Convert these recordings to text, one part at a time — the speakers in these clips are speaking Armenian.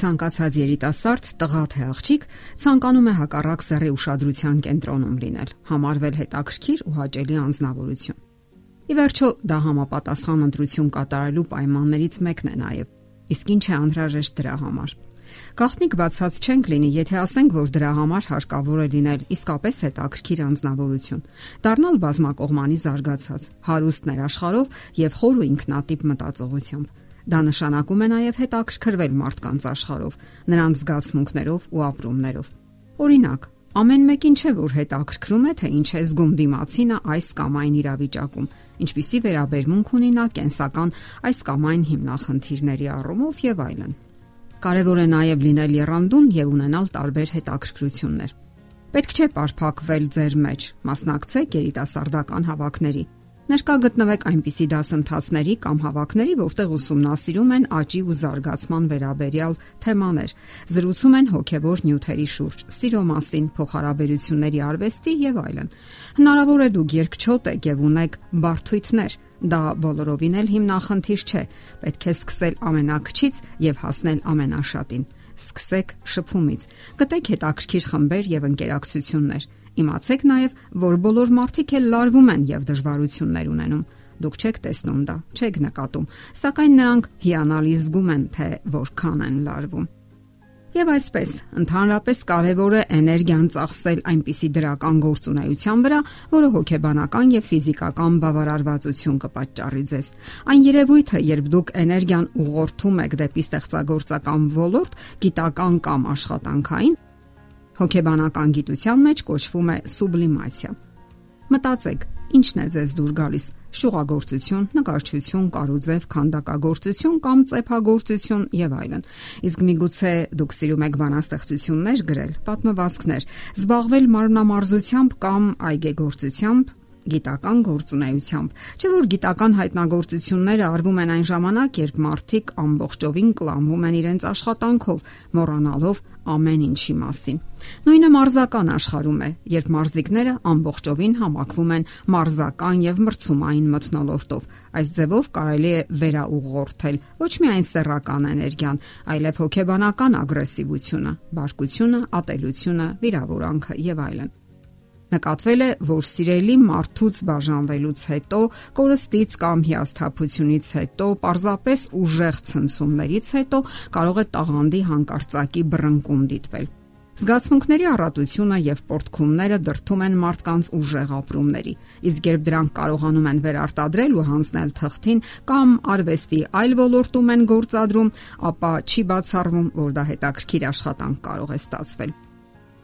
Ցանկացած երիտասարդ, տղա թե աղջիկ ցանկանում է հակառակ սեռի ուշադրության կենտրոնում լինել, համարվել հետաքրքիր ու հաճելի անznավորություն։ Ի վերջո, դա համապատասխան ընտրություն կատարելու պայմաններից մեկն է նաև։ Իսկ ինչ է անհրաժեշտ դրա համար։ Գաղտնիք բացած չենք լինի, եթե ասենք, որ դրա համար հարկավոր է լինել իսկապես հետաքրքիր անznավորություն, դառնալ բազմակողմանի զարգացած, հարուստ ներաշխարով եւ խոր ու ինքնատիպ մտածողությամբ։ Դա նշանակում է նաև հետաքրքրվել մարդկանց աշխարհով, նրանց զգացմունքներով ու ապրումներով։ Օրինակ, ամեն մեկին չէ որ հետաքրքրում է թե ինչ է զգում դիմացինը այս կամ այն իրավիճակում, ինչպիսի վերաբերմունք ունի նա կենսական այս կամ այն հիմնախնդիրների առումով եւ այլն։ Կարևոր է նաև լինել երանդուն եւ ունենալ տարբեր հետաքրքրություններ։ Պետք չէ պարփակվել ձեր մեջ, մասնակցեք երիտասարդական հավաքների, Ներկա գտնվեք այնպիսի դասընթացների կամ հավաքների, որտեղ ուսումնասիրում են աճի ու զարգացման վերաբերյալ թեմաներ, զրուցում են հոգևոր նյութերի շուրջ, սիրո մասին, փոխհարաբերությունների արվեստի եւ այլն։ Հնարավոր է դուք երկչոտ եք եւ ունեք բարթույթներ, դա բոլորովին էլ հիմնախնդիր չէ։ Պետք է սկսել ամենակչից եւ հասնել ամենաշատին։ Սկսեք շփումից։ Գտեք հետաքրքիր խմբեր եւ ընկերակցություններ Իմացեք նաև, որ բոլոր մարդիկ էլ լարվում են եւ դժվարություններ ունենում։ Դուք չեք տեսնում դա, չեք նկատում, սակայն նրանք հիանալի զգում են, թե որքան են լարվում։ Եվ այսպես, ընդհանրապես կարևոր է էներգիան ծախսել այնպիսի դրական գործունեության վրա, որը հոգեբանական եւ ֆիզիկական բավարարվածություն կպատճառի ձեզ։ Այն երևույթը, երբ դուք էներգիան ուղղորդում եք դեպի ստեղծագործական ոլորտ, գիտական կամ աշխատանքային, հոգեբանական գիտության մեջ կոչվում է սուբլիմացիա։ Մտածեք, ինչն է ձեզ դուր գալիս՝ շուղագործություն, նկարչություն, կարուձև, քանդակագործություն կամ ծեփագործություն եւ այլն։ Իսկ միգուցե դուք սիրում եք բանաստեղծություններ գրել, պատմվածքներ, զբաղվել մարմնամարզությամբ կամ այգեգործությամբ, գիտական գործունեությամբ։ Չէ՞ որ գիտական հայտնագործությունները արվում են այն ժամանակ, երբ մարդիկ ամբողջովին կլանվում են իրենց աշխատանքով, մոռանալով ամեն ինչի մասին։ Նույնը մարզական աշխարհում է, երբ մարզիկները ամբողջովին համակվում են մարզական եւ մրցումային մթնոլորտով։ Այս ձևով կարելի է վերաուղղորդել ոչ միայն սեռական էներգիան, այլև հոգեբանական ագրեսիվությունը, բարկությունը, ատելությունը, վիրավորանքը եւ այլն։ Նկատվել է, որ սիրելի մարդուց բաժանվելուց հետո, կորստից կամ հիասթափությունից հետո, parzapes ուժեղ ցնցումներից հետո կարող է տաղանդի հանկարծակի բռնկում դիտվել։ Զգացմունքների առատությունը եւ պորտքումները դրթում են մարդկանց ուժեղ ապրումների, իսկ երբ դրանք կարողանում են վերարտադրել ու հանձնել թղթին կամ արվեստի այլ ոլորտում են գործադրում, ապա չի բացառվում, որ դա հետաքրքիր աշխատանք կարող է ստացվել։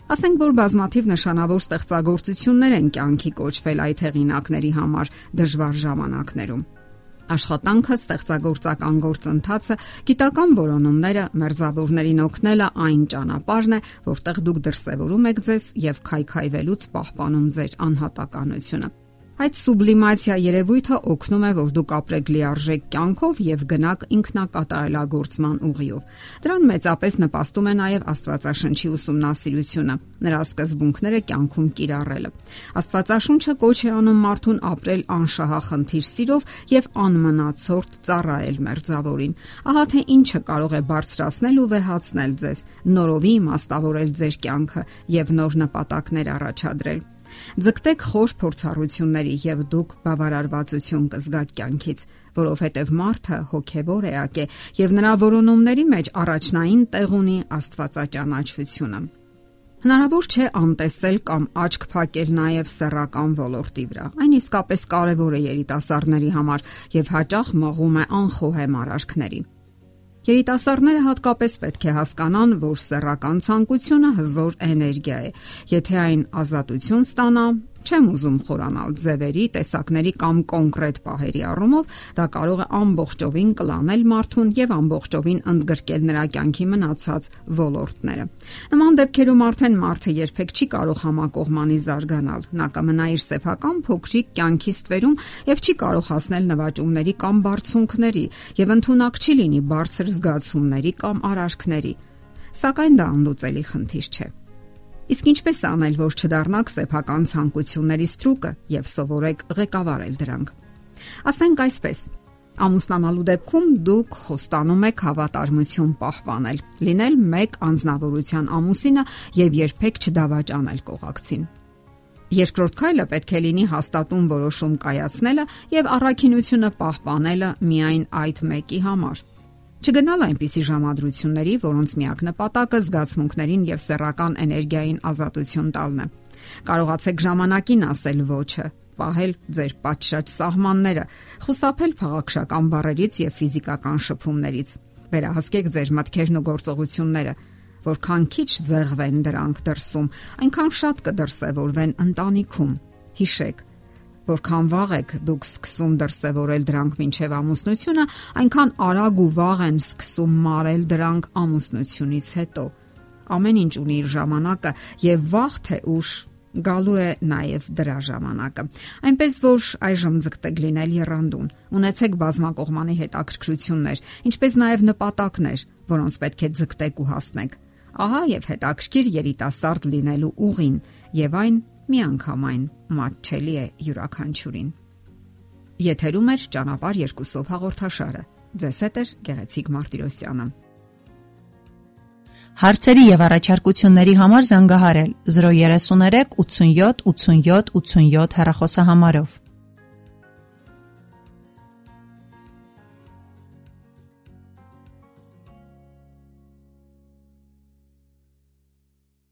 Ասենք որ բազմաթիվ նշանավոր ստեղծագործություններ են կյանքի կոչվել այդ հեղինակների համար դժվար ժամանակներում։ Աշխատանքը, ստեղծագործական գործընթացը, գիտական որոնումները, մերձավորներին օգնելը այն ճանապարհն է, որտեղ դուք դրսևորում եք ձեզ եւ քայքայվելուց պահպանում ձեր անհատականությունը։ Այդ սուբլիմացիա երևույթը օգնում է, որ դուք ապրեք լիարժեք կյանքով եւ գնաք ինքնակատարելագործման ուղիով։ Դրան մեծապես նպաստում է նաեւ Աստվածաշնչի ուսումնասիրությունը, նրա սկզբունքները կյանքում կիրառելը։ Աստվածաշունչը կոչ է անում մարդուն ապրել անշահախնդիր սիրով եւ անմնացորդ ծառայել մերձավորին։ Ահա թե ինչը կարող է բարձրացնել ու վեհացնել ձեզ, նորովի իմաստավորել ձեր կյանքը եւ նոր նպատակներ առաջադրել։ Ձգտեք խոր փորձառությունների եւ դուք բավարարվածություն կզգաք կյանքից, որովհետեւ մարդը հոգեվոր էակ է եւ նրա որոնումների մեջ առաջնային տեղ ունի Աստվածաճանաչությունը։ Հնարավոր չէ անտեսել կամ աչք փակել նաև սեռական ոլորտի վրա։ Այն իսկապես կարևոր է երիտասարդների համար եւ հաճախ մղում է անխոհեմ արարքների։ Երիտասարդները հատկապես պետք է հասկանան, որ սեռական ցանկությունը հզոր էներգիա է։ Եթե այն ազատություն ստանա, Չեմ ուզում խորանալ ձևերի, տեսակների կամ կոնկրետ պահերի առումով, դա կարող է ամբողջովին կլանել մարդուն եւ ամբողջովին ընդգրկել նրա կյանքի մնացած ոլորտները։ Նման դեպքերում արդեն մարդը երբեք չի կարող համակողմանի զարգանալ։ Նա կմնա իր սեփական փոքրիկ կյանքի ստվերում եւ չի կարող հասնել նվաճումների կամ բարձունքների եւ ընդունակ չի լինի բարձր զգացումների կամ արարքների։ Սակայն դա անլուծելի խնդիր չէ։ Իսկ ինչպես անել, որ չդառնաք սեփական ցանկությունների ստրուկը եւ սովորեք ղեկավարել դրանք։ Ասենք այսպես. Ամուսնանալու դեպքում դուք խոստանում եք հավատարմություն պահպանել, լինել մեկ անznավորության ամուսինը եւ երբեք չդավաճանել կողակցին։ Երկրորդ քայլը պետք է լինի հաստատուն որոշում կայացնելը եւ առաքինությունը պահպանելը միայն այդ մեկի համար։ Չգնալ այնպիսի ժամադրությունների, որոնց միակ նպատակը զգացմունքներին եւ սեռական էներգիային ազատություն տալն է։ Կարողացեք ժամանակին ասել ոչը, պահել ձեր պատշաճ սահմանները, խուսափել փաղաքշական բարերից եւ ֆիզիկական շփումներից։ Վերահսկեք ձեր մտքերն ու գործողությունները, որքան քիչ զեղվեն դրանք դրսում, այնքան շատ կդրսևորվեն ընտանիքում։ Հիշեք, որքան վաղ եք դուք սկսում դրսևորել դրանք մինչև ամուսնությունը, այնքան արագ ու վաղ են սկսում մարել դրանք ամուսնությունից հետո։ Ամեն ինչ ունի իր ժամանակը եւ վաղ թե ուշ գալու է նաև դրա ժամանակը։ Այնպես որ այժմ ձգտեք լինել երանդուն, ունեցեք բազմակողմանի հետաքրքրություններ, ինչպես նաև նպատակներ, որոնց պետք է ձգտեք ու հասնեք։ Ահա եւ հետաքրքիր երիտասարդ լինելու ուղին եւ այն միանգամայն մատչելի է յուրաքանչյուրին։ Եթերում է ճանապարհ երկուսով հաղորդաշարը։ Ձեզ հետ է Գեղեցիկ Մարտիրոսյանը։ Հարցերի եւ առաջարկությունների համար զանգահարել 033 87 87 87 հեռախոսահամարով։